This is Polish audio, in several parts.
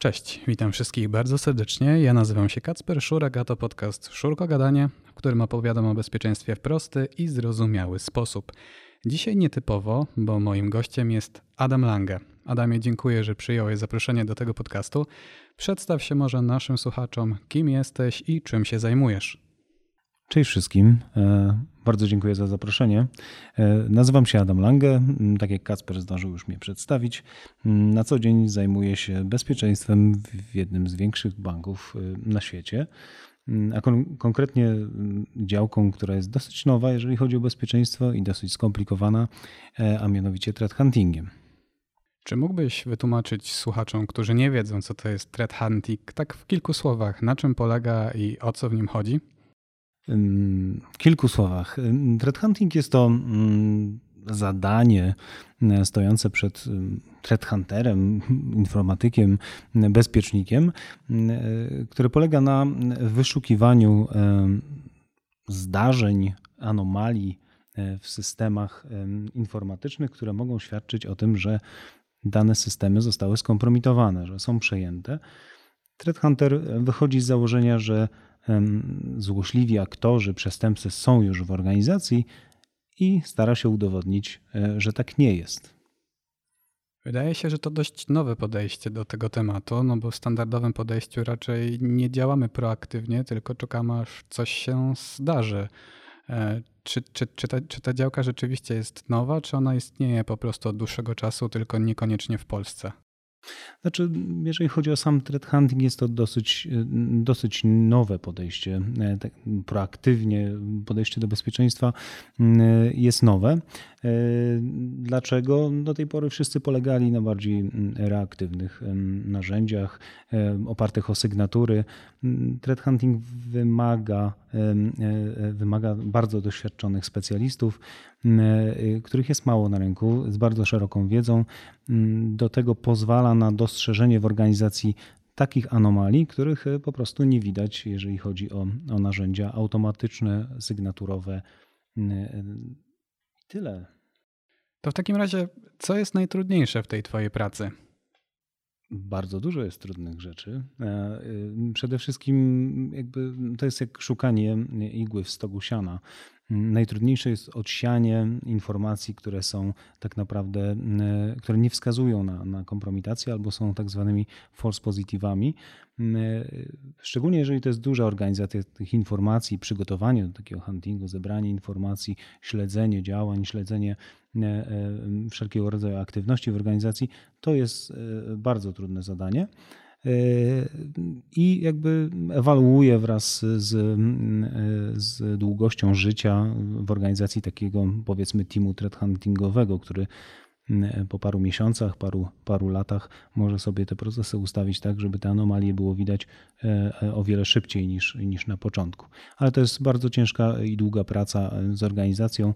Cześć, witam wszystkich bardzo serdecznie. Ja nazywam się Kacper Szurek, a to podcast Szurko Gadanie, w którym opowiadam o bezpieczeństwie w prosty i zrozumiały sposób. Dzisiaj nietypowo, bo moim gościem jest Adam Lange. Adamie, dziękuję, że przyjąłeś zaproszenie do tego podcastu. Przedstaw się może naszym słuchaczom, kim jesteś i czym się zajmujesz. Cześć wszystkim. E, bardzo dziękuję za zaproszenie. E, nazywam się Adam Lange. Mm, tak jak Kacper zdążył już mnie przedstawić, mm, na co dzień zajmuję się bezpieczeństwem w jednym z większych banków e, na świecie. Mm, a kon konkretnie działką, która jest dosyć nowa, jeżeli chodzi o bezpieczeństwo i dosyć skomplikowana, a mianowicie threat huntingiem. Czy mógłbyś wytłumaczyć słuchaczom, którzy nie wiedzą, co to jest threat hunting, tak w kilku słowach, na czym polega i o co w nim chodzi? W kilku słowach. Threat hunting jest to zadanie e, stojące przed threat hunterem, informatykiem, bezpiecznikiem, e, które polega na wyszukiwaniu zdarzeń, anomalii w systemach informatycznych, które mogą świadczyć o tym, że dane systemy zostały skompromitowane, że są przejęte. Threat Hunter wychodzi z założenia, że złośliwi aktorzy, przestępcy są już w organizacji i stara się udowodnić, e, że tak nie jest. Wydaje się, że to dość nowe podejście do tego tematu, no bo w standardowym podejściu raczej nie działamy proaktywnie, tylko czekamy aż coś się zdarzy. E, czy, czy, czy, ta, czy ta działka rzeczywiście jest nowa, czy ona istnieje po prostu od dłuższego czasu, tylko niekoniecznie w Polsce? Znaczy, jeżeli chodzi o sam threat hunting, jest to dosyć, dosyć nowe podejście. Tak proaktywnie podejście do bezpieczeństwa mm, jest nowe. E, dlaczego? Do tej pory wszyscy polegali na bardziej mm, reaktywnych narzędziach opartych o sygnatury. Mm, threat hunting wymaga, wymaga bardzo doświadczonych specjalistów, których jest mało na rynku, z bardzo szeroką wiedzą. Do tego pozwala na dostrzeżenie w organizacji takich anomalii, których e, po prostu nie widać, jeżeli chodzi o, o narzędzia automatyczne, sygnaturowe. E, tyle. To w takim razie, co jest najtrudniejsze w tej Twojej pracy? Bardzo dużo jest trudnych rzeczy. E, przede wszystkim jakby to jest jak szukanie igły w stogu siana. Najtrudniejsze jest odsianie informacji, które są tak naprawdę, które nie wskazują na, na kompromitację albo są tak zwanymi false pozytywami. Szczególnie jeżeli to jest duża organizacja tych informacji, przygotowanie do takiego huntingu, zebranie informacji, śledzenie działań, śledzenie wszelkiego rodzaju aktywności w organizacji, to jest bardzo trudne zadanie i jakby ewaluuje wraz z, z długością życia w organizacji takiego powiedzmy teamu threat huntingowego, który po paru miesiącach, paru, paru latach może sobie te procesy ustawić tak, żeby te anomalie było widać e, o wiele szybciej niż, niż na początku. Ale to jest bardzo ciężka i długa praca z organizacją.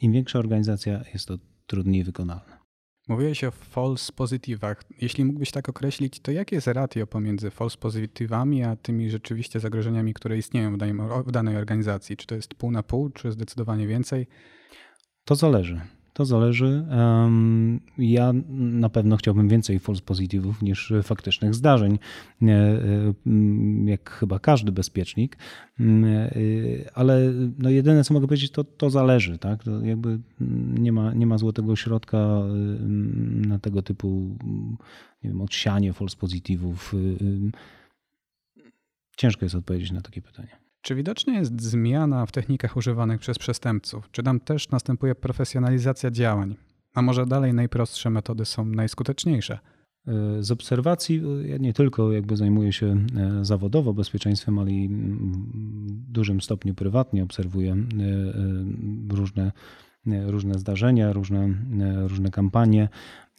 Im większa organizacja, jest to trudniej wykonalne. Mówiłeś o false pozytywach. Jeśli mógłbyś tak określić, to jakie jest ratio pomiędzy false pozytywami a tymi rzeczywiście zagrożeniami, które istnieją w danej, w danej organizacji? Czy to jest pół na pół, czy zdecydowanie więcej? To zależy. To zależy. Ja na pewno chciałbym więcej false pozytywów niż faktycznych zdarzeń, e, jak chyba każdy bezpiecznik, e, ale no jedyne co mogę powiedzieć to, to zależy. Tak? To jakby nie, ma, nie ma złotego środka na tego typu nie wiem, odsianie false pozytywów. Ciężko jest odpowiedzieć na takie pytanie. Czy widocznie jest zmiana w technikach używanych przez przestępców? Czy tam też następuje profesjonalizacja działań? A może dalej najprostsze metody są najskuteczniejsze? E, z obserwacji, e, ja nie tylko jakby zajmuję się e, zawodowo bezpieczeństwem, ale i w dużym stopniu prywatnie obserwuję różne, różne zdarzenia, różne, różne kampanie.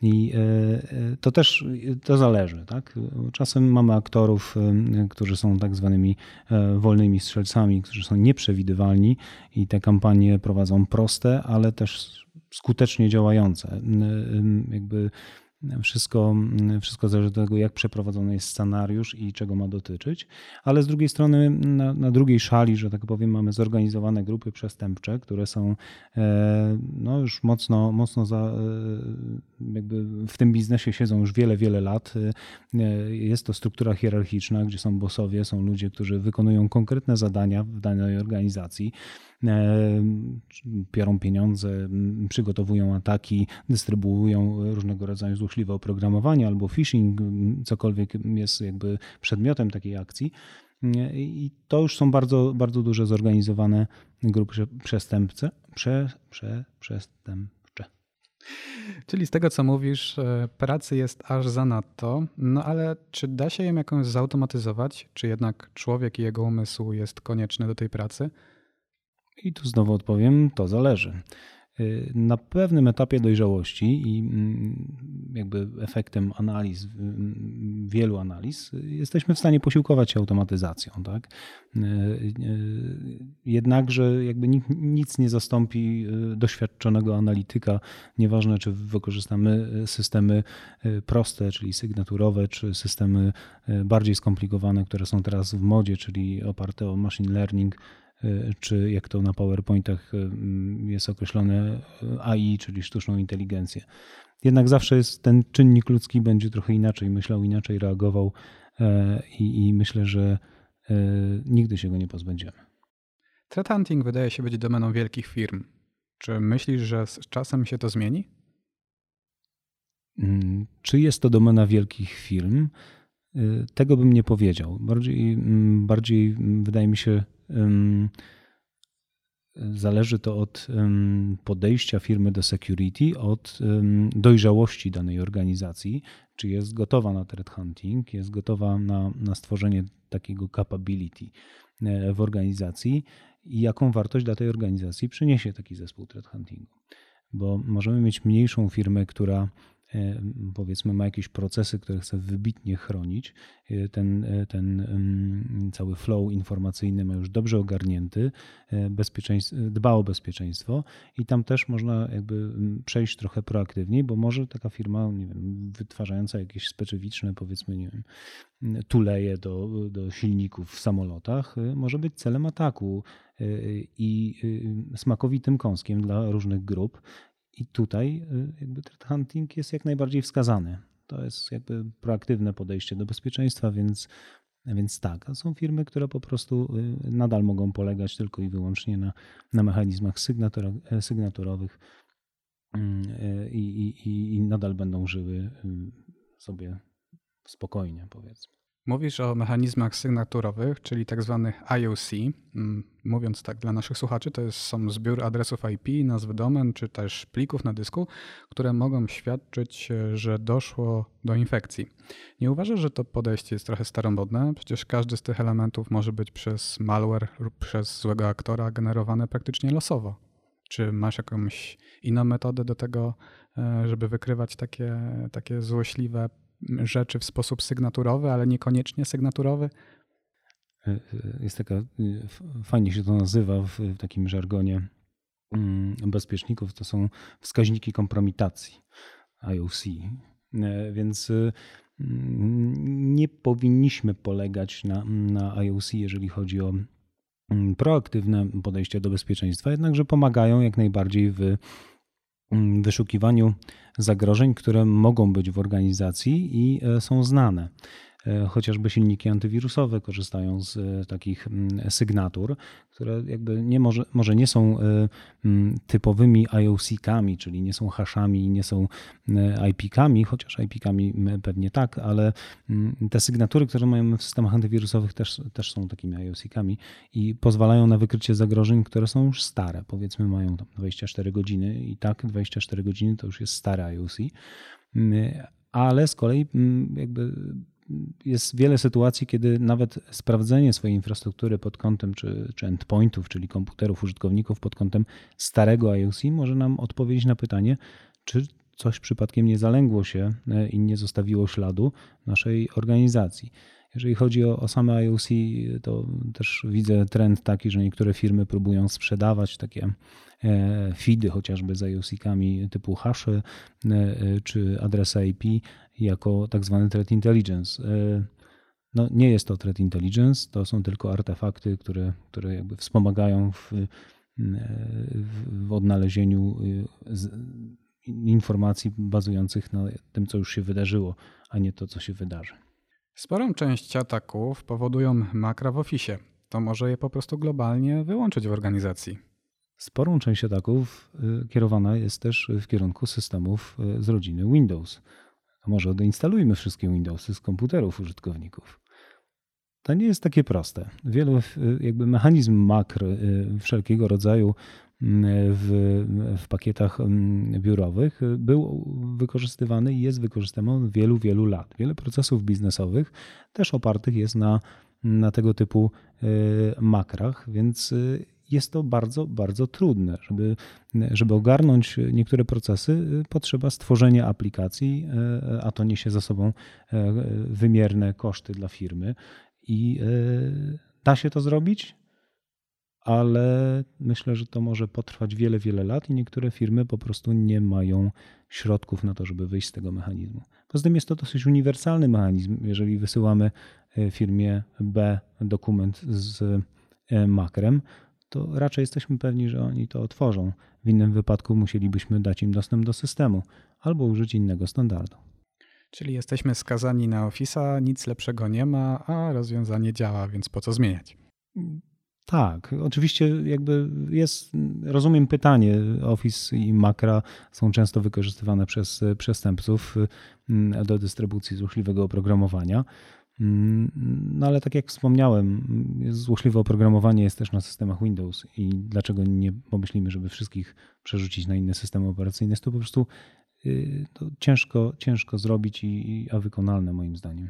I e, e, to też to zależy. Tak? Czasem mamy aktorów, e, którzy są tak zwanymi wolnymi strzelcami, którzy są nieprzewidywalni i te kampanie prowadzą proste, ale też skutecznie działające. Jakby Wszystko, wszystko zależy od tego, jak przeprowadzony jest scenariusz i czego ma dotyczyć, ale z drugiej strony na, na drugiej szali, że tak powiem, mamy zorganizowane grupy przestępcze, które są e, no, już mocno, mocno za, e, jakby w tym biznesie siedzą już wiele, wiele lat. E, jest to struktura hierarchiczna, gdzie są bossowie, są ludzie, którzy wykonują konkretne zadania w danej organizacji biorą pieniądze, przygotowują ataki, dystrybuują różnego rodzaju złośliwe oprogramowanie albo phishing, cokolwiek jest jakby przedmiotem takiej akcji. I to już są bardzo, bardzo duże zorganizowane grupy przestępcze. Prze, prze, przestępcze. Czyli z tego, co mówisz, e, pracy jest aż za nadto, no ale czy da się ją jakąś zautomatyzować? Czy jednak człowiek i jego umysł jest konieczny do tej pracy? I tu znowu odpowiem, to zależy. Y, na pewnym etapie dojrzałości i mm, jakby efektem analiz, wielu analiz, jesteśmy w stanie posiłkować się automatyzacją. Tak? Y, y, jednakże jakby nic nie zastąpi doświadczonego analityka, nieważne czy wykorzystamy systemy proste, czyli sygnaturowe, czy systemy bardziej skomplikowane, które są teraz w modzie, czyli oparte o machine learning, czy jak to na PowerPointach y, jest określone y, AI, czyli sztuczną inteligencję. Jednak zawsze jest ten czynnik ludzki będzie trochę inaczej myślał, inaczej reagował i, i myślę, że nigdy się go nie pozbędziemy. Threat hunting wydaje się być domeną wielkich firm. Czy myślisz, że z czasem się to zmieni? Mm, czy jest to domena wielkich firm? Tego bym nie powiedział. Bardziej, mm, bardziej wydaje mi się, Zależy to od podejścia firmy do security, od dojrzałości danej organizacji, czy jest gotowa na threat hunting, jest gotowa na, na stworzenie takiego capability e, w organizacji i jaką wartość dla tej organizacji przyniesie taki zespół threat huntingu. Bo możemy mieć mniejszą firmę, która powiedzmy ma jakieś procesy, które chce wybitnie chronić, e, ten, e, ten cały flow informacyjny ma już dobrze ogarnięty, dba o bezpieczeństwo i tam też można jakby przejść trochę proaktywniej, bo może taka firma nie wiem, wytwarzająca jakieś specyficzne powiedzmy nie wiem, tuleje do, do silników w samolotach może być celem ataku i smakowitym kąskiem dla różnych grup i tutaj y, jakby threat hunting jest jak najbardziej wskazany. To jest jakby proaktywne podejście do bezpieczeństwa, więc, więc tak. są firmy, które po prostu y, nadal mogą polegać tylko i wyłącznie na, na mechanizmach e, sygnaturowych mm, y, i, i, i nadal będą żyły sobie spokojnie, powiedzmy. Mówisz o mechanizmach sygnaturowych, czyli tak zwanych IOC. Mm, mówiąc tak dla naszych słuchaczy, to jest, są zbiór adresów IP, nazwy domen, czy też plików na dysku, które mogą świadczyć, e, że doszło do infekcji. Nie uważasz, że to podejście jest trochę staromodne? Przecież każdy z tych elementów może być przez malware lub przez złego aktora generowane praktycznie losowo. Czy masz jakąś inną metodę do tego, e, żeby wykrywać takie, takie złośliwe rzeczy w sposób sygnaturowy, ale niekoniecznie sygnaturowy? E, e, jest taka, e, fajnie się to nazywa w takim żargonie mm, bezpieczników, to są wskaźniki kompromitacji IOC. Więc mm, nie powinniśmy polegać na, na IOC, jeżeli chodzi o mm, proaktywne podejście do bezpieczeństwa, jednakże pomagają jak najbardziej w wyszukiwaniu zagrożeń, które mogą być w organizacji i e, są znane. E, chociażby silniki antywirusowe korzystają z e, takich mm, sygnatur, które jakby nie może, może nie są e, mm, typowymi IOC-kami, czyli nie są haszami, nie są IP-kami, chociaż IP-kami pewnie tak, ale mm, te sygnatury, które mają w systemach antywirusowych też, też są takimi IOC-kami i pozwalają na wykrycie zagrożeń, które są już stare. Powiedzmy mają tam 24 godziny i tak 24 godziny to już jest stare IOC ale z kolei jakby jest wiele sytuacji, kiedy nawet sprawdzenie swojej infrastruktury pod kątem czy, czy endpointów, czyli komputerów użytkowników pod kątem starego IOC może nam odpowiedzieć na pytanie, czy coś przypadkiem nie zalęgło się e, i nie zostawiło śladu naszej organizacji. Jeżeli chodzi o, o same IOC, to też widzę trend taki, że niektóre firmy próbują sprzedawać takie e, feedy chociażby z IOC-kami typu hasze czy adresy IP jako tak zwany threat intelligence. No, nie jest to threat intelligence, to są tylko artefakty, które, które jakby wspomagają w, w odnalezieniu informacji bazujących na tym, co już się wydarzyło, a nie to, co się wydarzy. Sporą część ataków powodują makra w Office. To może je po prostu globalnie wyłączyć w organizacji. Sporą część ataków y, kierowana jest też w kierunku systemów y, z rodziny Windows. A może odeinstalujmy wszystkie Windowsy z komputerów użytkowników. To nie jest takie proste. Wielu y, jakby mechanizm makr wszelkiego rodzaju w, w pakietach mm, biurowych był wykorzystywany i jest wykorzystywany od wielu, wielu lat. Wiele procesów biznesowych też opartych jest na, na tego typu y, makrach, więc y, jest to bardzo, bardzo trudne. Żeby, żeby ogarnąć niektóre procesy, y, potrzeba stworzenia aplikacji, a to niesie za sobą wymierne koszty dla firmy. I da się to zrobić? Ale myślę, że to może potrwać wiele, wiele lat i niektóre firmy po prostu nie mają środków na to, żeby wyjść z tego mechanizmu. Poza tym jest to dosyć uniwersalny mechanizm. Jeżeli wysyłamy e, firmie B dokument z e, makrem, to raczej jesteśmy pewni, że oni to otworzą. W innym wypadku musielibyśmy dać im dostęp do systemu albo użyć innego standardu. Czyli jesteśmy skazani na Office'a, nic lepszego nie ma, a rozwiązanie działa, więc po co zmieniać? Tak, oczywiście jakby jest, rozumiem pytanie, Office i Macra są często wykorzystywane przez przestępców mm, do dystrybucji złośliwego oprogramowania. Mm, no ale tak jak wspomniałem, złośliwe oprogramowanie jest też na systemach Windows i dlaczego nie pomyślimy, żeby wszystkich przerzucić na inne systemy operacyjne? Jest to po prostu y, to ciężko, ciężko zrobić, i, a wykonalne moim zdaniem.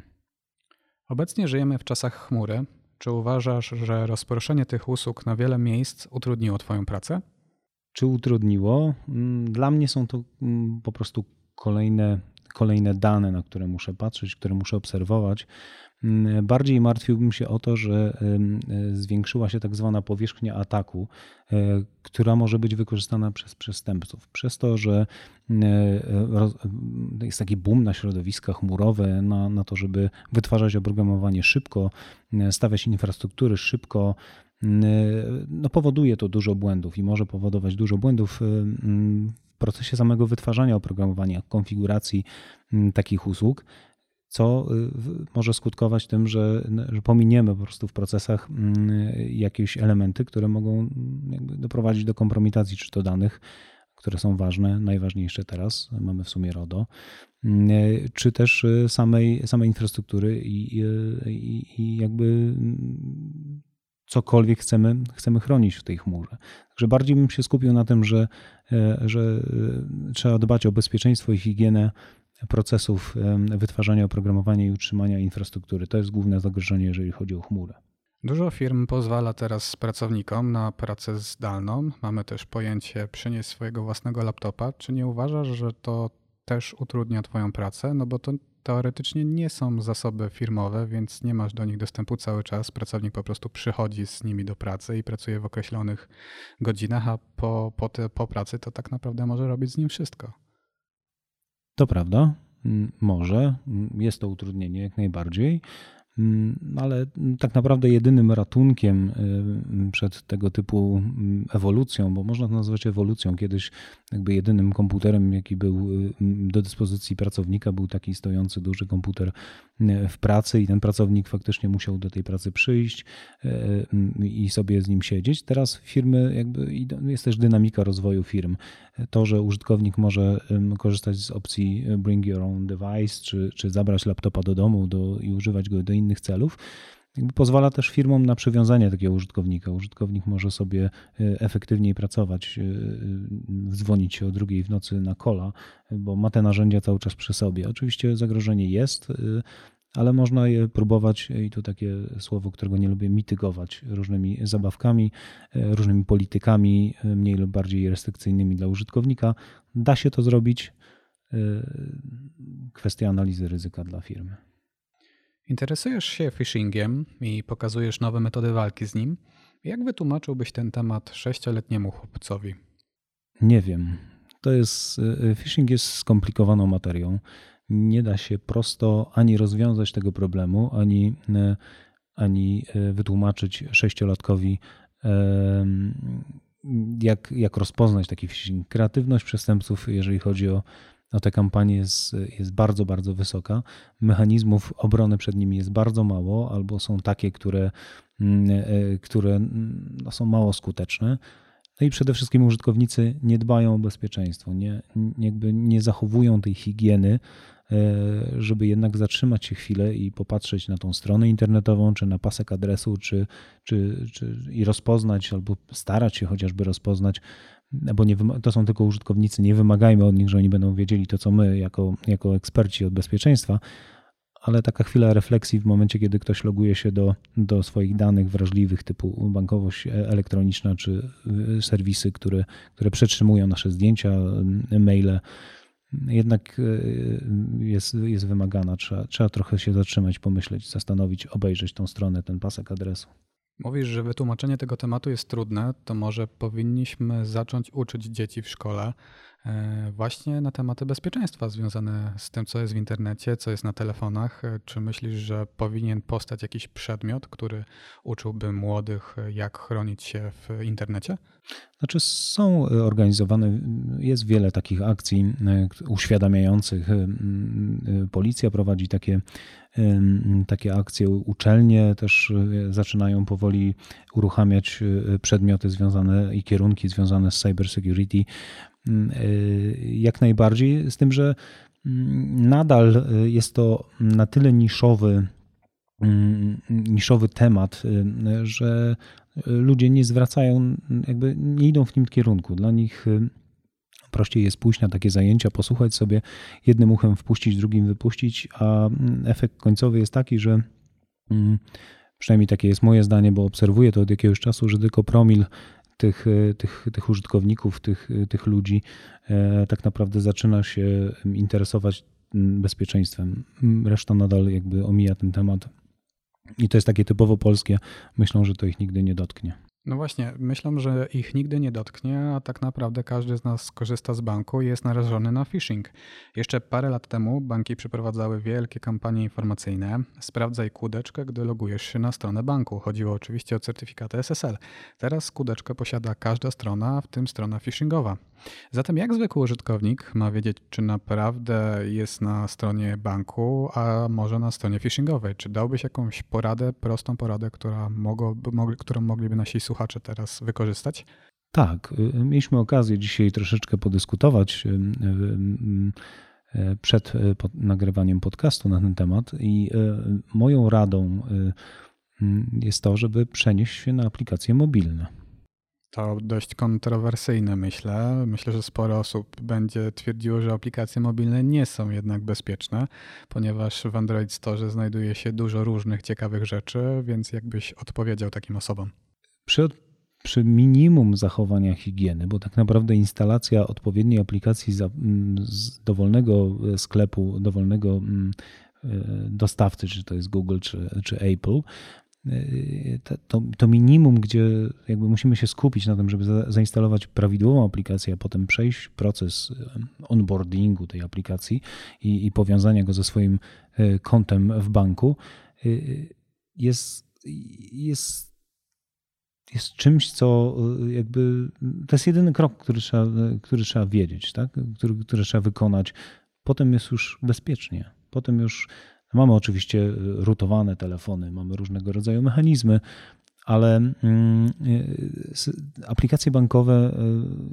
Obecnie żyjemy w czasach chmury, czy uważasz, że rozproszenie tych usług na wiele miejsc utrudniło Twoją pracę? Czy utrudniło? Mm, dla mnie są to mm, po prostu kolejne, kolejne dane, na które muszę patrzeć, które muszę obserwować. Mm, bardziej martwiłbym się o to, że e, zwiększyła się tak zwana powierzchnia ataku, e, która może być wykorzystana przez przestępców. Przez to, że e, jest taki boom na środowiska chmurowe, na, na to, żeby wytwarzać oprogramowanie szybko, stawiać infrastruktury szybko, no powoduje to dużo błędów i może powodować dużo błędów w procesie samego wytwarzania oprogramowania, konfiguracji takich usług co y, może skutkować tym, że, że pominiemy po prostu w procesach mm, jakieś elementy, które mogą mm, doprowadzić do kompromitacji, czy to danych, które są ważne, najważniejsze teraz, mamy w sumie RODO, mm, czy też y, samej, samej infrastruktury i, i, i jakby cokolwiek chcemy, chcemy chronić w tej chmurze. Także bardziej bym się skupił na tym, że, e, że e, trzeba dbać o bezpieczeństwo i higienę procesów wytwarzania oprogramowania i utrzymania infrastruktury. To jest główne zagrożenie, jeżeli chodzi o chmurę. Dużo firm pozwala teraz pracownikom na pracę zdalną. Mamy też pojęcie przynieść swojego własnego laptopa. Czy nie uważasz, że to też utrudnia Twoją pracę? No bo to teoretycznie nie są zasoby firmowe, więc nie masz do nich dostępu cały czas. Pracownik po prostu przychodzi z nimi do pracy i pracuje w określonych godzinach, a po, po, te, po pracy to tak naprawdę może robić z nim wszystko. To prawda, może, jest to utrudnienie jak najbardziej, ale tak naprawdę jedynym ratunkiem y, przed tego typu mm, ewolucją, bo można to nazwać ewolucją, kiedyś jakby jedynym komputerem, jaki był y, do dyspozycji pracownika, był taki stojący duży komputer y, w pracy i ten pracownik faktycznie musiał do tej pracy przyjść i sobie z nim siedzieć. Teraz firmy, jakby jest też dynamika rozwoju firm. To, że użytkownik może korzystać z opcji bring your own device, czy, czy zabrać laptopa do domu do, i używać go do innych celów, jakby pozwala też firmom na przywiązanie takiego użytkownika. Użytkownik może sobie e, efektywniej pracować, e, e, dzwonić się o drugiej w nocy na kola, bo ma te narzędzia cały czas przy sobie. Oczywiście zagrożenie jest, ale można je próbować, i tu takie słowo, którego nie lubię, mitygować różnymi zabawkami, różnymi politykami, mniej lub bardziej restrykcyjnymi dla użytkownika. Da się to zrobić. Kwestia analizy ryzyka dla firmy. Interesujesz się phishingiem i pokazujesz nowe metody walki z nim. Jak wytłumaczyłbyś ten temat sześcioletniemu chłopcowi? Nie wiem. To jest, y, phishing jest skomplikowaną materią. Nie da się prosto ani rozwiązać tego problemu, ani, y, ani y, wytłumaczyć sześciolatkowi, jak, jak rozpoznać taki phishing. Kreatywność przestępców, jeżeli chodzi o no te kampanie jest, jest bardzo, bardzo wysoka. Mechanizmów obrony przed nimi jest bardzo mało, albo są takie, które, mm, e, które mm, no, są mało skuteczne. No i przede wszystkim użytkownicy nie dbają o bezpieczeństwo, nie, jakby nie zachowują tej higieny, e, żeby jednak zatrzymać się chwilę i popatrzeć na tą stronę internetową, czy na pasek adresu, czy, czy, czy i rozpoznać, albo starać się chociażby rozpoznać bo nie, to są tylko użytkownicy, nie wymagajmy od nich, że oni będą wiedzieli to, co my jako, jako eksperci od bezpieczeństwa, ale taka chwila refleksji w momencie, kiedy ktoś loguje się do, do swoich danych wrażliwych typu bankowość elektroniczna czy y, serwisy, które, które przetrzymują nasze zdjęcia, maile, jednak y, jest, jest wymagana. Trzeba, trzeba trochę się zatrzymać, pomyśleć, zastanowić, obejrzeć tą stronę, ten pasek adresu. Mówisz, że wytłumaczenie tego tematu jest trudne, to może powinniśmy zacząć uczyć dzieci w szkole właśnie na tematy bezpieczeństwa związane z tym, co jest w internecie, co jest na telefonach. E, czy myślisz, że powinien powstać jakiś przedmiot, który uczyłby młodych, e, jak chronić się w internecie? Znaczy, są organizowane, jest wiele takich akcji uświadamiających. Policja prowadzi takie, takie akcje, uczelnie też zaczynają powoli uruchamiać przedmioty związane i kierunki związane z cybersecurity. Mm, y, jak najbardziej, z tym, że mm, nadal y, jest to na tyle niszowy, mm, niszowy temat, y, że ludzie nie zwracają, jakby nie idą w tym kierunku. Dla nich prościej jest pójść na takie zajęcia, posłuchać sobie, jednym uchem wpuścić, drugim wypuścić, a efekt końcowy jest taki, że przynajmniej takie jest moje zdanie, bo obserwuję to od jakiegoś czasu, że tylko promil tych, e, tych, tych użytkowników, tych, e, tych ludzi e, tak naprawdę zaczyna się interesować bezpieczeństwem. Reszta nadal jakby omija ten temat. I to jest takie typowo polskie. Myślą, że to ich nigdy nie dotknie. No właśnie, myślę, że ich nigdy nie dotknie, a tak naprawdę każdy z nas korzysta z banku i jest narażony na phishing. Jeszcze parę lat temu banki przeprowadzały wielkie kampanie informacyjne. Sprawdzaj kółdeczkę, gdy logujesz się na stronę banku. Chodziło oczywiście o certyfikaty SSL. Teraz kółdeczkę posiada każda strona, w tym strona phishingowa. Zatem jak zwykły użytkownik ma wiedzieć, czy naprawdę jest na stronie banku, a może na stronie phishingowej? Czy dałbyś jakąś poradę, prostą poradę, która mogłoby, mogli, którą mogliby nasi słuchacze teraz wykorzystać? Tak, y, mieliśmy okazję dzisiaj troszeczkę podyskutować y, y, przed nagrywaniem podcastu na ten temat i moją radą jest to, żeby przenieść się na aplikacje mobilne. To dość kontrowersyjne, myślę. Myślę, że sporo osób będzie twierdziło, że aplikacje mobilne nie są jednak bezpieczne, ponieważ w Android Store znajduje się dużo różnych ciekawych rzeczy, więc jakbyś odpowiedział takim osobom? Przy, przy minimum zachowania higieny, bo tak naprawdę instalacja odpowiedniej aplikacji za, z dowolnego sklepu, dowolnego dostawcy, czy to jest Google, czy, czy Apple, to, to minimum, gdzie jakby musimy się skupić na tym, żeby zainstalować prawidłową aplikację, a potem przejść proces onboardingu tej aplikacji i, i powiązania go ze swoim e, kontem w banku, jest, jest, jest czymś, co jakby to jest jedyny krok, który trzeba, który trzeba wiedzieć, tak? który, który trzeba wykonać. Potem jest już bezpiecznie. Potem już Mamy oczywiście y, rutowane telefony, mamy różnego rodzaju mechanizmy, ale mm, y, aplikacje bankowe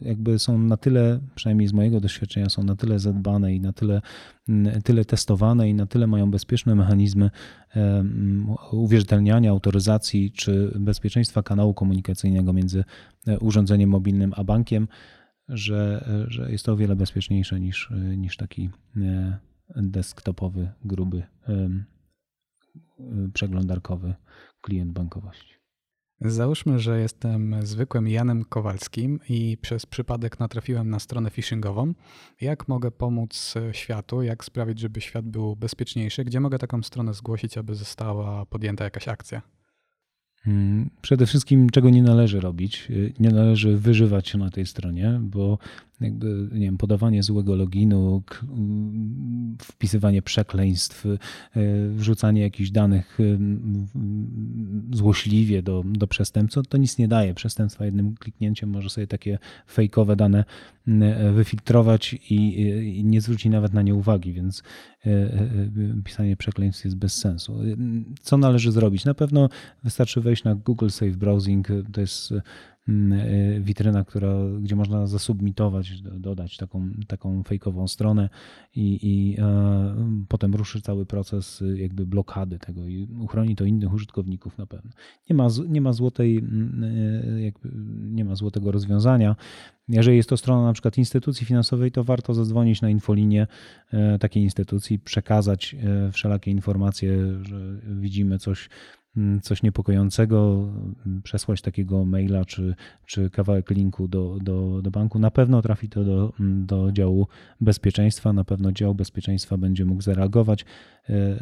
y, jakby są na tyle, przynajmniej z mojego doświadczenia, są na tyle zadbane i na tyle, tyle testowane i na tyle mają bezpieczne mechanizmy uwierzytelniania, autoryzacji czy bezpieczeństwa kanału komunikacyjnego między e, urządzeniem mobilnym a bankiem, że, e, że jest to o wiele bezpieczniejsze niż, e, niż taki desktopowy, gruby, przeglądarkowy klient bankowości. Załóżmy, że jestem zwykłym Janem Kowalskim i przez przypadek natrafiłem na stronę phishingową. Jak mogę pomóc światu? Jak sprawić, żeby świat był bezpieczniejszy? Gdzie mogę taką stronę zgłosić, aby została podjęta jakaś akcja? Mm, przede wszystkim, czego nie należy robić, nie należy wyżywać się na tej stronie, bo jakby, nie wiem, podawanie złego loginu, wpisywanie przekleństw, y, wrzucanie jakichś danych y, złośliwie do, do przestępców, to nic nie daje. Przestępstwa jednym kliknięciem może sobie takie fejkowe dane wyfiltrować i, i nie zwróci nawet na nie uwagi, więc y, pisanie przekleństw jest bez sensu. Co należy zrobić? Na pewno wystarczy wejść na Google Safe Browsing, to jest witryna, która, gdzie można zasubmitować, dodać taką, taką fejkową stronę i, i e, potem ruszy cały proces y, jakby blokady tego i uchroni to innych użytkowników na pewno. Nie ma, nie ma złotej, mm, e, jakby, nie ma złotego rozwiązania. Jeżeli jest to strona na przykład instytucji finansowej, to warto zadzwonić na infolinię takiej instytucji, przekazać wszelakie informacje, że widzimy coś Mm, coś niepokojącego, mm, przesłać takiego maila czy, czy kawałek linku do, do, do banku, na pewno trafi to do, mm, do działu bezpieczeństwa, na pewno dział bezpieczeństwa będzie mógł zareagować. E,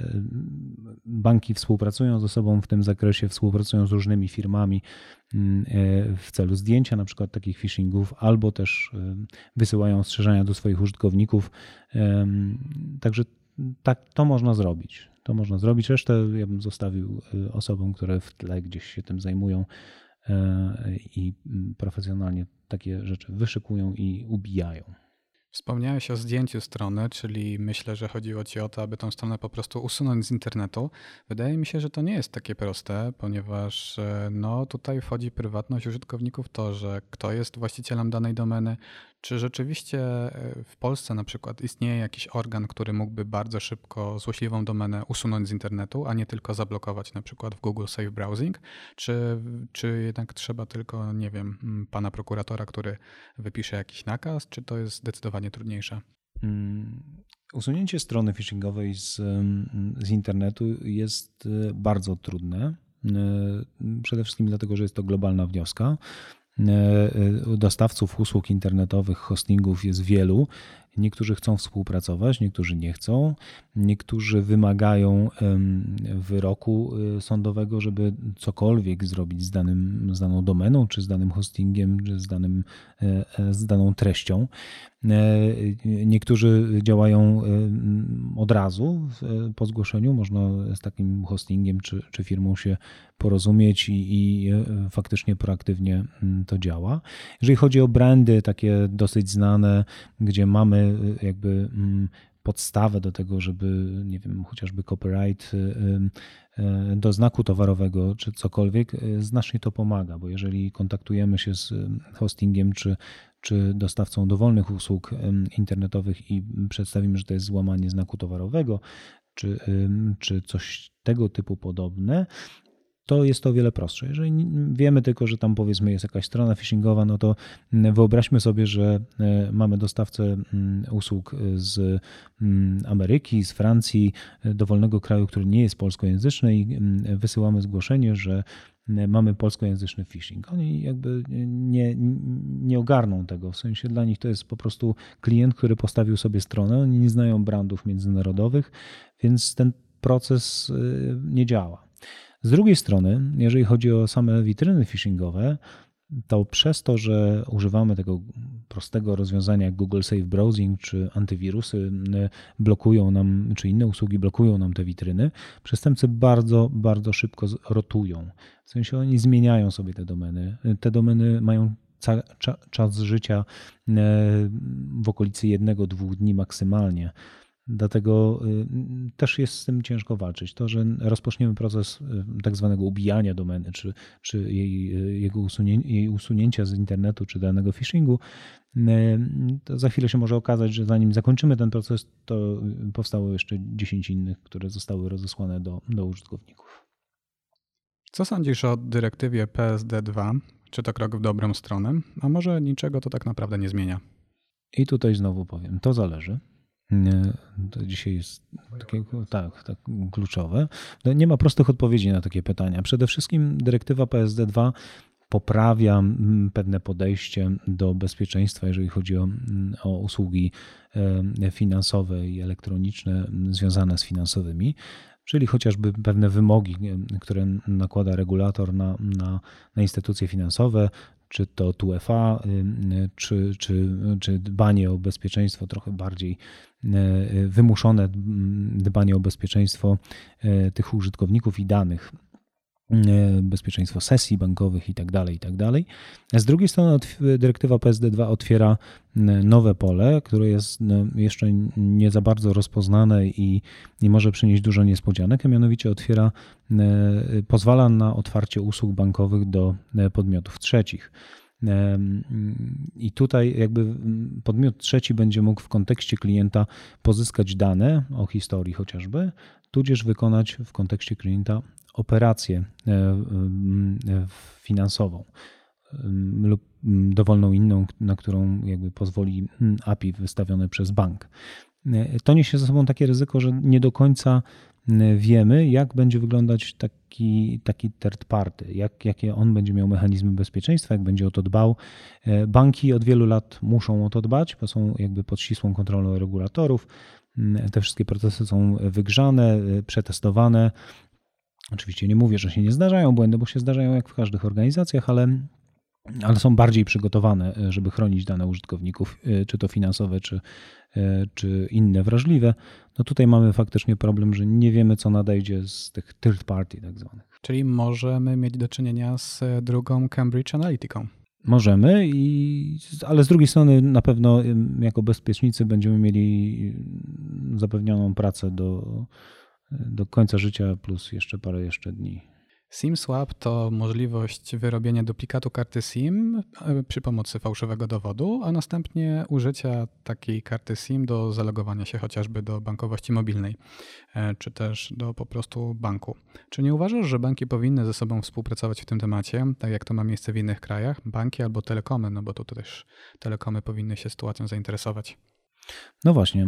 banki współpracują ze sobą w tym zakresie, współpracują z różnymi firmami e, w celu zdjęcia na przykład takich phishingów, albo też e, wysyłają ostrzeżenia do swoich użytkowników. Także tak to można zrobić to można zrobić. Resztę ja bym zostawił y, osobom, które w tle gdzieś się tym zajmują e, i profesjonalnie takie rzeczy wyszykują i ubijają. Wspomniałeś o zdjęciu strony, czyli myślę, że chodziło ci o to, aby tą stronę po prostu usunąć z internetu. Wydaje mi się, że to nie jest takie proste, ponieważ e, no, tutaj wchodzi prywatność użytkowników, to, że kto jest właścicielem danej domeny, czy rzeczywiście e, w Polsce na przykład istnieje jakiś organ, który mógłby bardzo szybko złośliwą domenę usunąć z internetu, a nie tylko zablokować na przykład w Google Safe Browsing? Czy, czy jednak trzeba tylko, nie wiem, pana prokuratora, który wypisze jakiś nakaz, czy to jest zdecydowanie trudniejsze? Hmm. Usunięcie strony phishingowej z, z internetu jest e, bardzo trudne. E, przede wszystkim dlatego, że jest to globalna wnioska. E, e, dostawców usług internetowych, hostingów jest wielu. Niektórzy chcą współpracować, niektórzy nie chcą. Niektórzy wymagają wyroku e, sądowego, żeby cokolwiek zrobić z, danym, z daną domeną, czy z danym hostingiem, czy z, danym, z daną treścią. Niektórzy działają od razu po zgłoszeniu. Można z takim hostingiem czy, czy firmą się porozumieć i, i e, faktycznie proaktywnie mm, to działa. Jeżeli chodzi o brandy takie dosyć znane, gdzie mamy jakby mm, podstawę do tego, żeby, nie wiem, chociażby copyright e, do znaku towarowego czy cokolwiek, znacznie to pomaga, bo jeżeli kontaktujemy się z hostingiem czy, czy dostawcą dowolnych usług internetowych i przedstawimy, że to jest złamanie znaku towarowego, czy, czy coś tego typu podobne, to jest to o wiele prostsze. Jeżeli wiemy tylko, że tam powiedzmy jest jakaś strona phishingowa, no to mm, wyobraźmy sobie, że e, mamy dostawcę mm, usług z mm, Ameryki, z Francji, e, dowolnego kraju, który nie jest polskojęzyczny i wysyłamy zgłoszenie, że mamy polskojęzyczny phishing. Oni jakby nie, nie ogarną tego, w sensie dla nich to jest po prostu klient, który postawił sobie stronę, oni nie znają brandów międzynarodowych, więc ten proces e, nie działa. Z drugiej strony, jeżeli chodzi o same witryny phishingowe, to przez to, że używamy tego prostego rozwiązania jak Google Safe Browsing czy antywirusy blokują nam, czy inne usługi blokują nam te witryny, przestępcy bardzo, bardzo szybko rotują. W sensie oni zmieniają sobie te domeny. Te domeny mają czas życia w okolicy jednego, dwóch dni maksymalnie. Dlatego y, też jest z tym ciężko walczyć. To, że rozpoczniemy proces y, tak zwanego ubijania domeny, czy, czy jej, y, jego usunięcia, jej usunięcia z internetu, czy danego phishingu, to za chwilę się może okazać, że zanim zakończymy ten proces, to powstało jeszcze 10 innych, które zostały rozesłane do, do użytkowników. Co sądzisz o dyrektywie PSD2? Czy to krok w dobrą stronę? A może niczego to tak naprawdę nie zmienia? I tutaj znowu powiem, to zależy. To dzisiaj jest takie, tak, tak, kluczowe. No, nie ma prostych odpowiedzi na takie pytania. Przede wszystkim dyrektywa PSD2 poprawia mm, pewne podejście do bezpieczeństwa, jeżeli chodzi o, mm, o usługi e, finansowe i elektroniczne związane z finansowymi czyli chociażby pewne wymogi, które nakłada regulator na, na, na instytucje finansowe, czy to TUFA, czy, czy, czy dbanie o bezpieczeństwo trochę bardziej e, wymuszone dbanie o bezpieczeństwo e, tych użytkowników i danych bezpieczeństwo sesji bankowych itd. Tak itd. Tak Z drugiej strony dyrektywa PSD2 otwiera nowe pole, które jest jeszcze nie za bardzo rozpoznane i, i może przynieść dużo niespodzianek, a mianowicie otwiera, pozwala na otwarcie usług bankowych do e, podmiotów trzecich. I tutaj jakby podmiot trzeci będzie mógł w kontekście klienta pozyskać dane o historii chociażby, tudzież wykonać w kontekście klienta operację e, e, finansową lub dowolną inną, na którą jakby pozwoli API wystawione przez bank. E, to niesie ze sobą takie ryzyko, że nie do końca wiemy, jak będzie wyglądać taki, taki third party, jak, jakie on będzie miał mechanizmy bezpieczeństwa, jak będzie o to dbał. Banki od wielu lat muszą o to dbać, bo są jakby pod ścisłą kontrolą regulatorów. Te wszystkie procesy są wygrzane, przetestowane, Oczywiście nie mówię, że się nie zdarzają błędy, bo się zdarzają jak w każdych organizacjach, ale, ale są bardziej przygotowane, e, żeby chronić dane użytkowników, e, czy to finansowe, czy, czy inne wrażliwe. No tutaj mamy faktycznie problem, że nie wiemy, co nadejdzie z tych third party tak zwanych. Czyli możemy mieć do czynienia z drugą Cambridge Analyticą. Możemy, i, ale z drugiej strony na pewno jako bezpiecznicy będziemy mieli zapewnioną pracę do do końca życia plus jeszcze parę jeszcze dni. SIM swap to możliwość wyrobienia duplikatu karty SIM e, przy pomocy fałszywego dowodu, a następnie użycia takiej karty SIM do zalogowania się chociażby do bankowości mobilnej, e, czy też do po prostu banku. Czy nie uważasz, że banki powinny ze sobą współpracować w tym temacie, tak jak to ma miejsce w innych krajach? Banki albo telekomy, no bo tu też telekomy powinny się sytuacją zainteresować. No właśnie, y,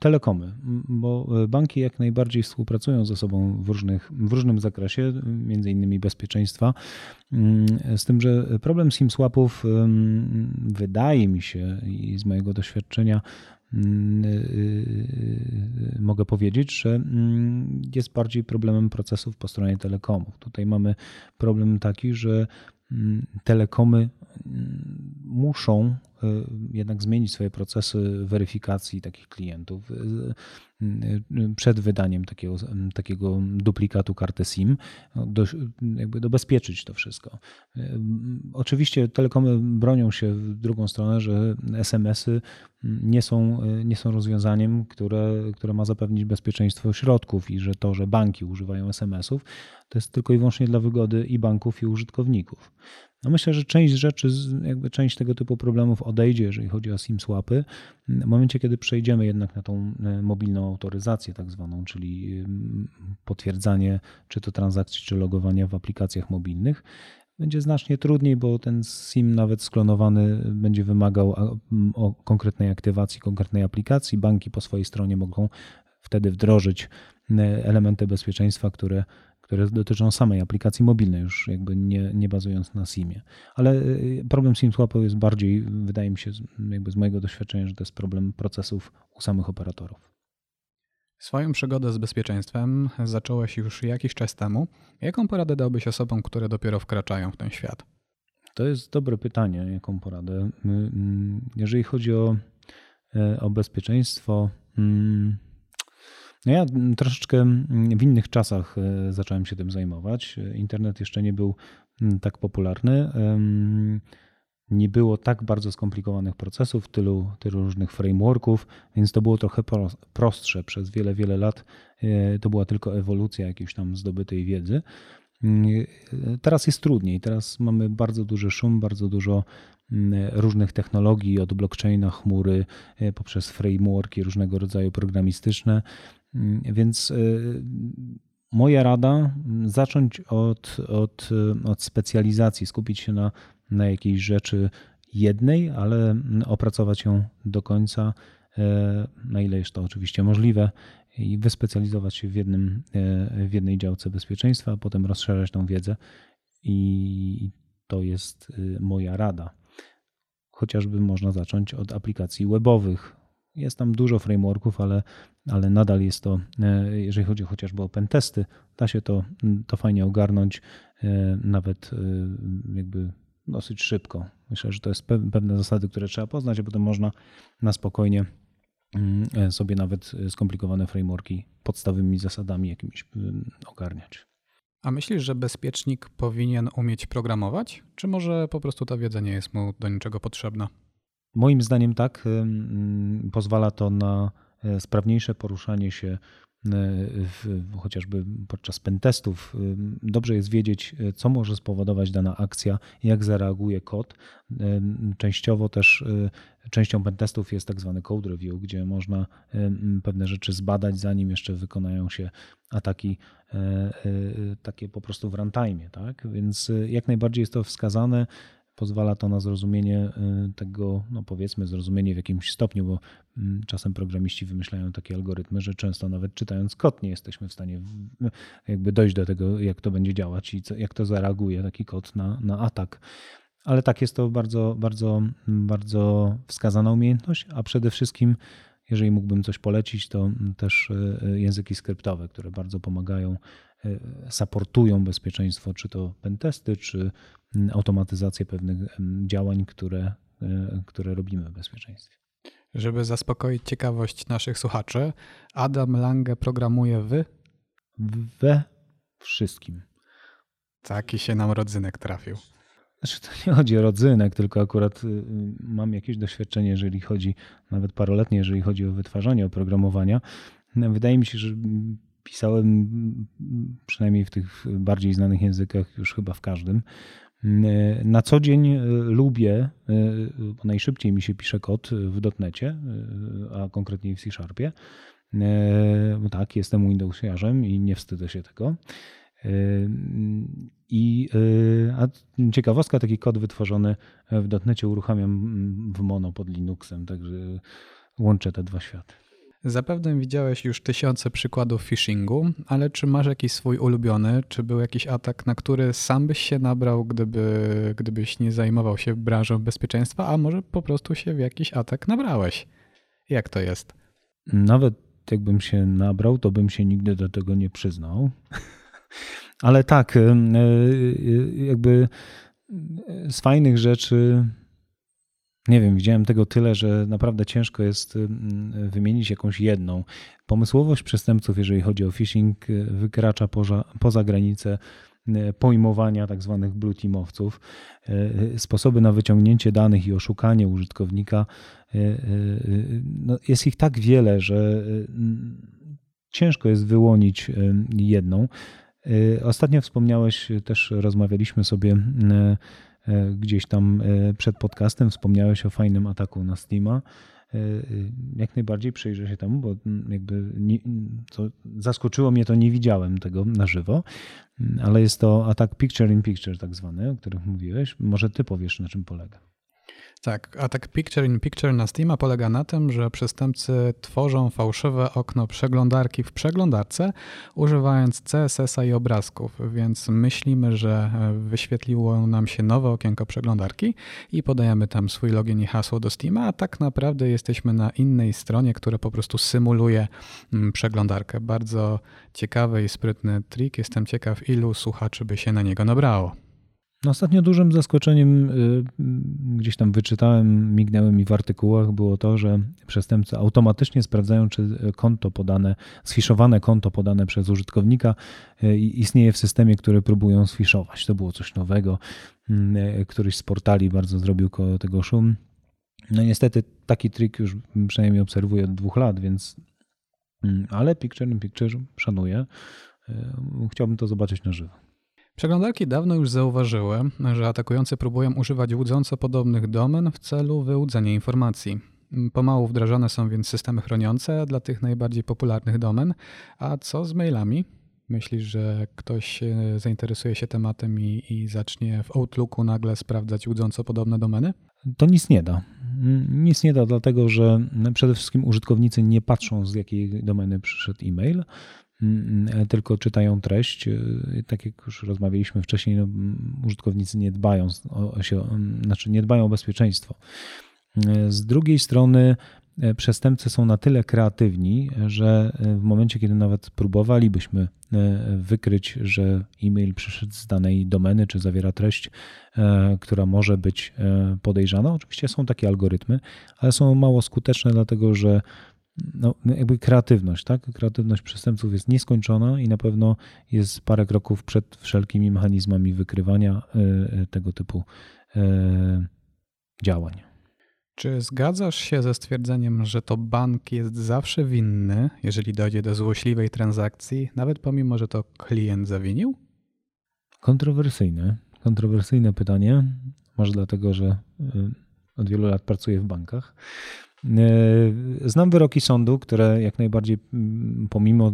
telekomy, bo banki jak najbardziej współpracują ze sobą w, różnych, w różnym zakresie, między innymi bezpieczeństwa. Y, z tym, że problem SIM swapów y, wydaje mi się i z mojego doświadczenia mogę powiedzieć, że jest bardziej problemem procesów po stronie telekomów. Tutaj mamy problem taki, że telekomy muszą jednak zmienić swoje procesy weryfikacji takich klientów y, y, przed wydaniem takiego, takiego duplikatu karty SIM, do, jakby dobezpieczyć to wszystko. Oczywiście telekomy bronią się w drugą stronę, że SMS-y nie są, nie są rozwiązaniem, które, które ma zapewnić bezpieczeństwo środków i że to, że banki używają SMS-ów, to jest tylko i wyłącznie dla wygody i banków, i użytkowników. No myślę, że część rzeczy, jakby część tego typu problemów odejdzie, jeżeli chodzi o SIM swapy. W momencie, kiedy przejdziemy jednak na tą e, mobilną autoryzację, tak zwaną, czyli potwierdzanie czy to transakcji, czy logowania w aplikacjach mobilnych, będzie znacznie trudniej, bo ten SIM nawet sklonowany będzie wymagał konkretnej aktywacji, konkretnej aplikacji. Banki po swojej stronie mogą wtedy wdrożyć e, elementy bezpieczeństwa, które które dotyczą samej aplikacji mobilnej, już jakby nie, nie bazując na SIM-ie. Ale y, problem SIM swapu jest bardziej, wydaje mi się, jakby z mojego doświadczenia, że to jest problem procesów u samych operatorów. Swoją przygodę z bezpieczeństwem zacząłeś już jakiś czas temu. Jaką poradę dałbyś osobom, które dopiero wkraczają w ten świat? To jest dobre pytanie, jaką poradę. Mm, jeżeli chodzi o, e, o bezpieczeństwo, mm, no ja troszeczkę w innych czasach e, zacząłem się tym zajmować. Internet jeszcze nie był tak popularny. Nie było tak bardzo skomplikowanych procesów, tylu, tylu różnych frameworków, więc to było trochę prostsze. Przez wiele, wiele lat e, to była tylko ewolucja jakiejś tam zdobytej wiedzy. Teraz jest trudniej. Teraz mamy bardzo duży szum, bardzo dużo różnych technologii, od blockchaina, chmury, e, poprzez frameworki różnego rodzaju programistyczne. Mm, więc y, moja rada zacząć od, od, od specjalizacji, skupić się na, na jakiejś rzeczy jednej, ale opracować ją do końca, na ile jest to oczywiście możliwe, i wyspecjalizować się w, jednym, w jednej działce bezpieczeństwa, a potem rozszerzać tą wiedzę. I to jest moja rada. Chociażby można zacząć od aplikacji webowych, jest tam dużo frameworków, ale, ale nadal jest to, e, jeżeli chodzi chociażby o pentesty, da się to, to fajnie ogarnąć, e, nawet e, jakby dosyć szybko. Myślę, że to jest pewne zasady, które trzeba poznać, a potem można na spokojnie mm, sobie nawet skomplikowane frameworki podstawowymi zasadami jakimiś ogarniać. A myślisz, że bezpiecznik powinien umieć programować, czy może po prostu ta wiedza nie jest mu do niczego potrzebna? Moim zdaniem tak, pozwala to na e, sprawniejsze poruszanie się e, w, chociażby podczas pentestów. Dobrze jest wiedzieć, e, co może spowodować dana akcja, jak zareaguje kod. Częściowo też częścią pentestów jest tak zwany code review, gdzie można pewne rzeczy zbadać, zanim jeszcze wykonają się ataki takie po prostu w runtime. Tak? Więc jak najbardziej jest to wskazane pozwala to na zrozumienie y, tego, no powiedzmy, zrozumienie w jakimś stopniu, bo mm, czasem programiści wymyślają takie algorytmy, że często nawet czytając kod nie jesteśmy w stanie jakby dojść do tego, jak to będzie działać i co, jak to zareaguje taki kod na, na atak. Ale tak jest to bardzo, bardzo, bardzo wskazana umiejętność, a przede wszystkim jeżeli mógłbym coś polecić, to też y, języki skryptowe, które bardzo pomagają supportują bezpieczeństwo, czy to pentesty, czy automatyzację pewnych działań, które, e, które robimy w bezpieczeństwie. Żeby zaspokoić ciekawość naszych słuchaczy, Adam Lange programuje w? We wszystkim. Taki się nam rodzynek trafił. Znaczy, to nie chodzi o rodzynek, tylko akurat y, mam jakieś doświadczenie, jeżeli chodzi, nawet paroletnie, jeżeli chodzi o wytwarzanie oprogramowania. Wydaje mi się, że pisałem przynajmniej w tych bardziej znanych językach, już chyba w każdym. Na co dzień e, lubię, e, bo najszybciej mi się pisze kod w dotnecie, e, a konkretniej w C-Sharpie. Tak, jestem Windowsiarzem i nie wstydzę się tego. I a ciekawostka, taki kod wytworzony w dotnecie uruchamiam w mono pod Linuxem, także łączę te dwa światy. Zapewne widziałeś już tysiące przykładów phishingu, ale czy masz jakiś swój ulubiony? Czy był jakiś atak, na który sam byś się nabrał, gdyby, gdybyś nie zajmował się branżą bezpieczeństwa, a może po prostu się w jakiś atak nabrałeś? Jak to jest? Nawet jakbym się nabrał, to bym się nigdy do tego nie przyznał. ale tak, e, jakby z fajnych rzeczy nie wiem, widziałem tego tyle, że naprawdę ciężko jest wymienić jakąś jedną. Pomysłowość przestępców, jeżeli chodzi o phishing, y, wykracza poza, poza granice y, pojmowania tak zwanych blue teamowców. Y, sposoby na wyciągnięcie danych i oszukanie użytkownika, no jest ich tak wiele, że ciężko jest wyłonić jedną. Ostatnio wspomniałeś, też rozmawialiśmy sobie gdzieś tam e, przed podcastem wspomniałeś o fajnym ataku na Steama. E, jak najbardziej przyjrzę się temu, bo mm, jakby nie, zaskoczyło mnie to, nie widziałem tego na żywo, mm, ale jest to atak picture in picture tak zwany, o którym mówiłeś. Może ty powiesz, na czym polega. Tak, atak Picture in Picture na Steama polega na tym, że przestępcy tworzą fałszywe okno przeglądarki w przeglądarce, używając CSS-a i obrazków, więc myślimy, że e, wyświetliło nam się nowe okienko przeglądarki i podajemy tam swój login i hasło do Steama, a tak naprawdę jesteśmy na innej stronie, która po prostu symuluje mm, przeglądarkę. Bardzo ciekawy i sprytny trik. Jestem ciekaw, ilu słuchaczy by się na niego nabrało. No ostatnio dużym zaskoczeniem y, gdzieś tam wyczytałem, mignęły mi w artykułach, było to, że przestępcy automatycznie sprawdzają, czy konto podane, sfiszowane konto podane przez użytkownika y, istnieje w systemie, który próbują sfiszować. To było coś nowego. Y, któryś z portali bardzo zrobił koło tego szum. No niestety taki trik już przynajmniej obserwuję od dwóch lat, więc ale Picture in Picture szanuję. Chciałbym to zobaczyć na żywo. Przeglądarki dawno już zauważyły, że atakujący próbują używać łudząco podobnych domen w celu wyłudzenia informacji. Pomału wdrażane są więc systemy chroniące dla tych najbardziej popularnych domen. A co z mailami? Myślisz, że ktoś zainteresuje się tematem i, i zacznie w Outlooku nagle sprawdzać łudząco podobne domeny? To nic nie da. Nic nie da, dlatego że przede wszystkim użytkownicy nie patrzą z jakiej domeny przyszedł e-mail, tylko czytają treść. Tak jak już rozmawialiśmy wcześniej, no, użytkownicy nie dbają o, się, znaczy nie dbają o bezpieczeństwo. Z drugiej strony E, przestępcy są na tyle kreatywni, że w momencie, kiedy nawet próbowalibyśmy wykryć, że e-mail przyszedł z danej domeny, czy zawiera treść, która może być podejrzana, oczywiście są takie algorytmy, ale są mało skuteczne, dlatego że no, jakby kreatywność, tak? Kreatywność przestępców jest nieskończona i na pewno jest parę kroków przed wszelkimi mechanizmami wykrywania tego typu działań. Czy zgadzasz się ze stwierdzeniem, że to bank jest zawsze winny, jeżeli dojdzie do złośliwej transakcji, nawet pomimo, że to klient zawinił? Kontrowersyjne. Kontrowersyjne pytanie. Może dlatego, że od wielu lat pracuję w bankach. Y, znam wyroki sądu, które jak najbardziej, mm, pomimo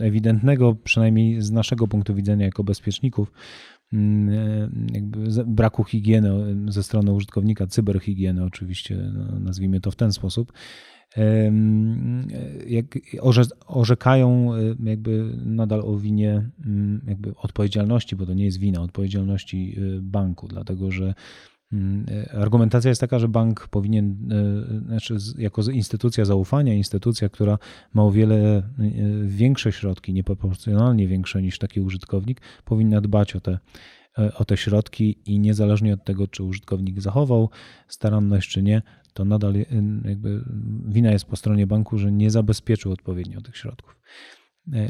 ewidentnego, przynajmniej z naszego punktu widzenia jako bezpieczników, Mm, e, braku higieny ze strony użytkownika, cyberhigieny oczywiście, no, nazwijmy to w ten sposób, jak orzekają e, jakby nadal o winie mm, jakby odpowiedzialności, bo to nie jest wina, odpowiedzialności e, banku, dlatego że Argumentacja jest taka, że bank powinien, znaczy jako instytucja zaufania, instytucja, która ma o wiele większe środki, nieproporcjonalnie większe niż taki użytkownik, powinna dbać o te, o te środki i niezależnie od tego, czy użytkownik zachował staranność, czy nie, to nadal jakby wina jest po stronie banku, że nie zabezpieczył odpowiednio tych środków.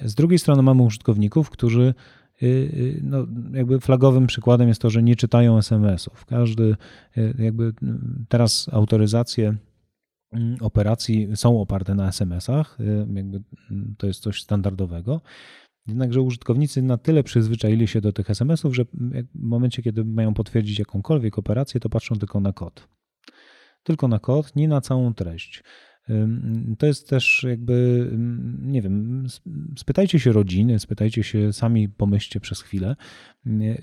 Z drugiej strony mamy użytkowników, którzy no, jakby flagowym przykładem jest to, że nie czytają SMS-ów. Każdy, y, jakby teraz autoryzacje mm, operacji są oparte na SMS-ach, jakby mm, to jest coś standardowego. Jednakże użytkownicy na tyle przyzwyczaili się do tych SMS-ów, że w momencie, kiedy mają potwierdzić jakąkolwiek operację, to patrzą tylko na kod. Tylko na kod, nie na całą treść. To jest też jakby, nie wiem, spytajcie się rodziny, spytajcie się, sami pomyślcie przez chwilę,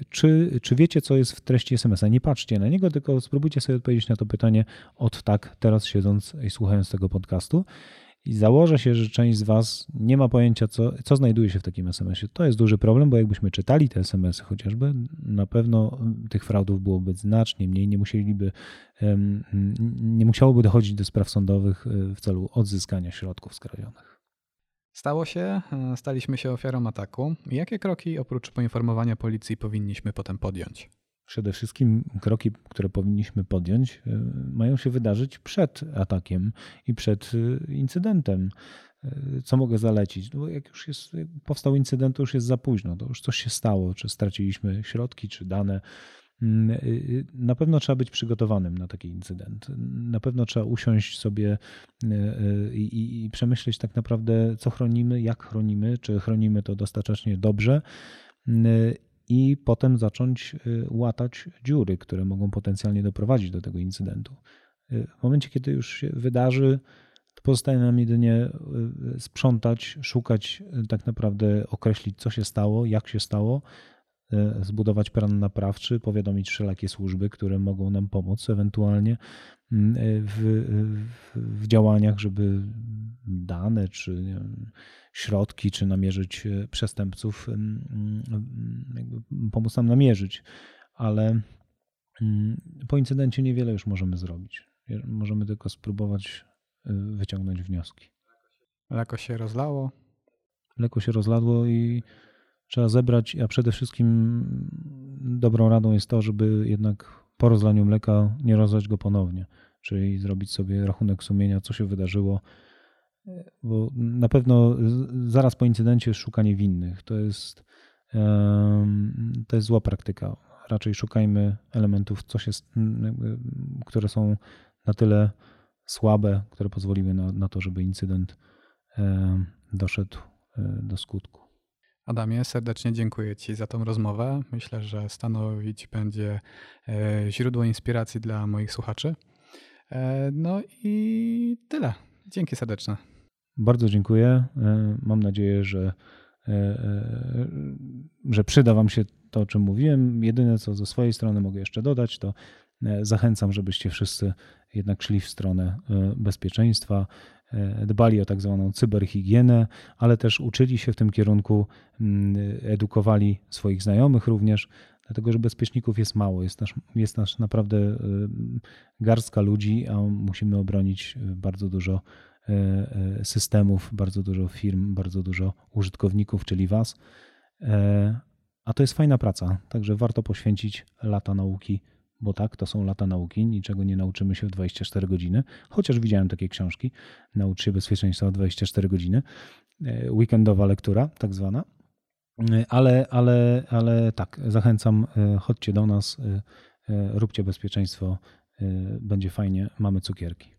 czy, czy wiecie, co jest w treści SMS-a. Nie patrzcie na niego, tylko spróbujcie sobie odpowiedzieć na to pytanie od tak, teraz siedząc i słuchając tego podcastu. I założę się, że część z Was nie ma pojęcia, co, co znajduje się w takim SMS-ie. To jest duży problem, bo jakbyśmy czytali te SMS-y chociażby, na pewno tych fraudów byłoby znacznie mniej. Nie musieliby, nie musiałoby dochodzić do spraw sądowych e, w celu odzyskania środków skradzionych. Stało się, e, staliśmy się ofiarą ataku. Jakie kroki oprócz poinformowania policji powinniśmy potem podjąć? Przede wszystkim kroki, które powinniśmy podjąć, e, mają się wydarzyć przed atakiem i przed e, incydentem. E, co mogę zalecić? No jak już jest, powstał incydent, to już jest za późno, to już coś się stało, czy straciliśmy środki, czy dane. Mm, na pewno trzeba być przygotowanym na taki incydent. Na pewno trzeba usiąść sobie i, i przemyśleć tak naprawdę, co chronimy, jak chronimy, czy chronimy to dostatecznie dobrze i potem zacząć y, łatać dziury, które mogą potencjalnie doprowadzić do tego incydentu. Y, w momencie, kiedy już się wydarzy, to pozostaje nam jedynie y, sprzątać, szukać, tak naprawdę określić, co się stało, jak się stało, zbudować plan naprawczy, powiadomić wszelakie służby, które mogą nam pomóc ewentualnie mm, w, w, w działaniach, żeby dane czy wiem, środki, czy namierzyć e, przestępców, jakby pomóc nam namierzyć, ale po incydencie niewiele już możemy zrobić. Możemy tylko spróbować e, wyciągnąć wnioski. Mleko się rozlało. Mleko się rozladło i trzeba zebrać, a przede wszystkim dobrą radą jest to, żeby jednak po rozlaniu mleka nie rozlać go ponownie, czyli zrobić sobie rachunek sumienia, co się wydarzyło, bo na pewno zaraz po incydencie szukanie winnych to jest, to jest zła praktyka. Raczej szukajmy elementów, coś jest, które są na tyle słabe, które pozwoliły na, na to, żeby incydent doszedł e, do skutku. Adamie, serdecznie dziękuję Ci za tą rozmowę. Myślę, że stanowić będzie e, źródło inspiracji dla moich słuchaczy. E, no i tyle. Dzięki serdeczne. Bardzo dziękuję. E, mam nadzieję, że, że przyda Wam się to, o czym mówiłem. Jedyne, co ze swojej strony mogę jeszcze dodać, to Zachęcam, żebyście wszyscy jednak szli w stronę bezpieczeństwa, dbali o tak zwaną cyberhigienę, ale też uczyli się w tym kierunku, mm, edukowali swoich znajomych również, dlatego że bezpieczników jest mało. Jest nasz, jest nasz naprawdę garstka ludzi, a musimy obronić bardzo dużo systemów, bardzo dużo firm, bardzo dużo użytkowników, czyli Was. A to jest fajna praca, także warto poświęcić lata nauki, bo tak, to są lata nauki, niczego nie nauczymy się w 24 godziny, chociaż widziałem takie książki, Naucz się bezpieczeństwa w 24 godziny, e, weekendowa lektura tak zwana, e, ale, ale, ale tak, zachęcam, e, chodźcie do nas, róbcie bezpieczeństwo, będzie fajnie, mamy cukierki.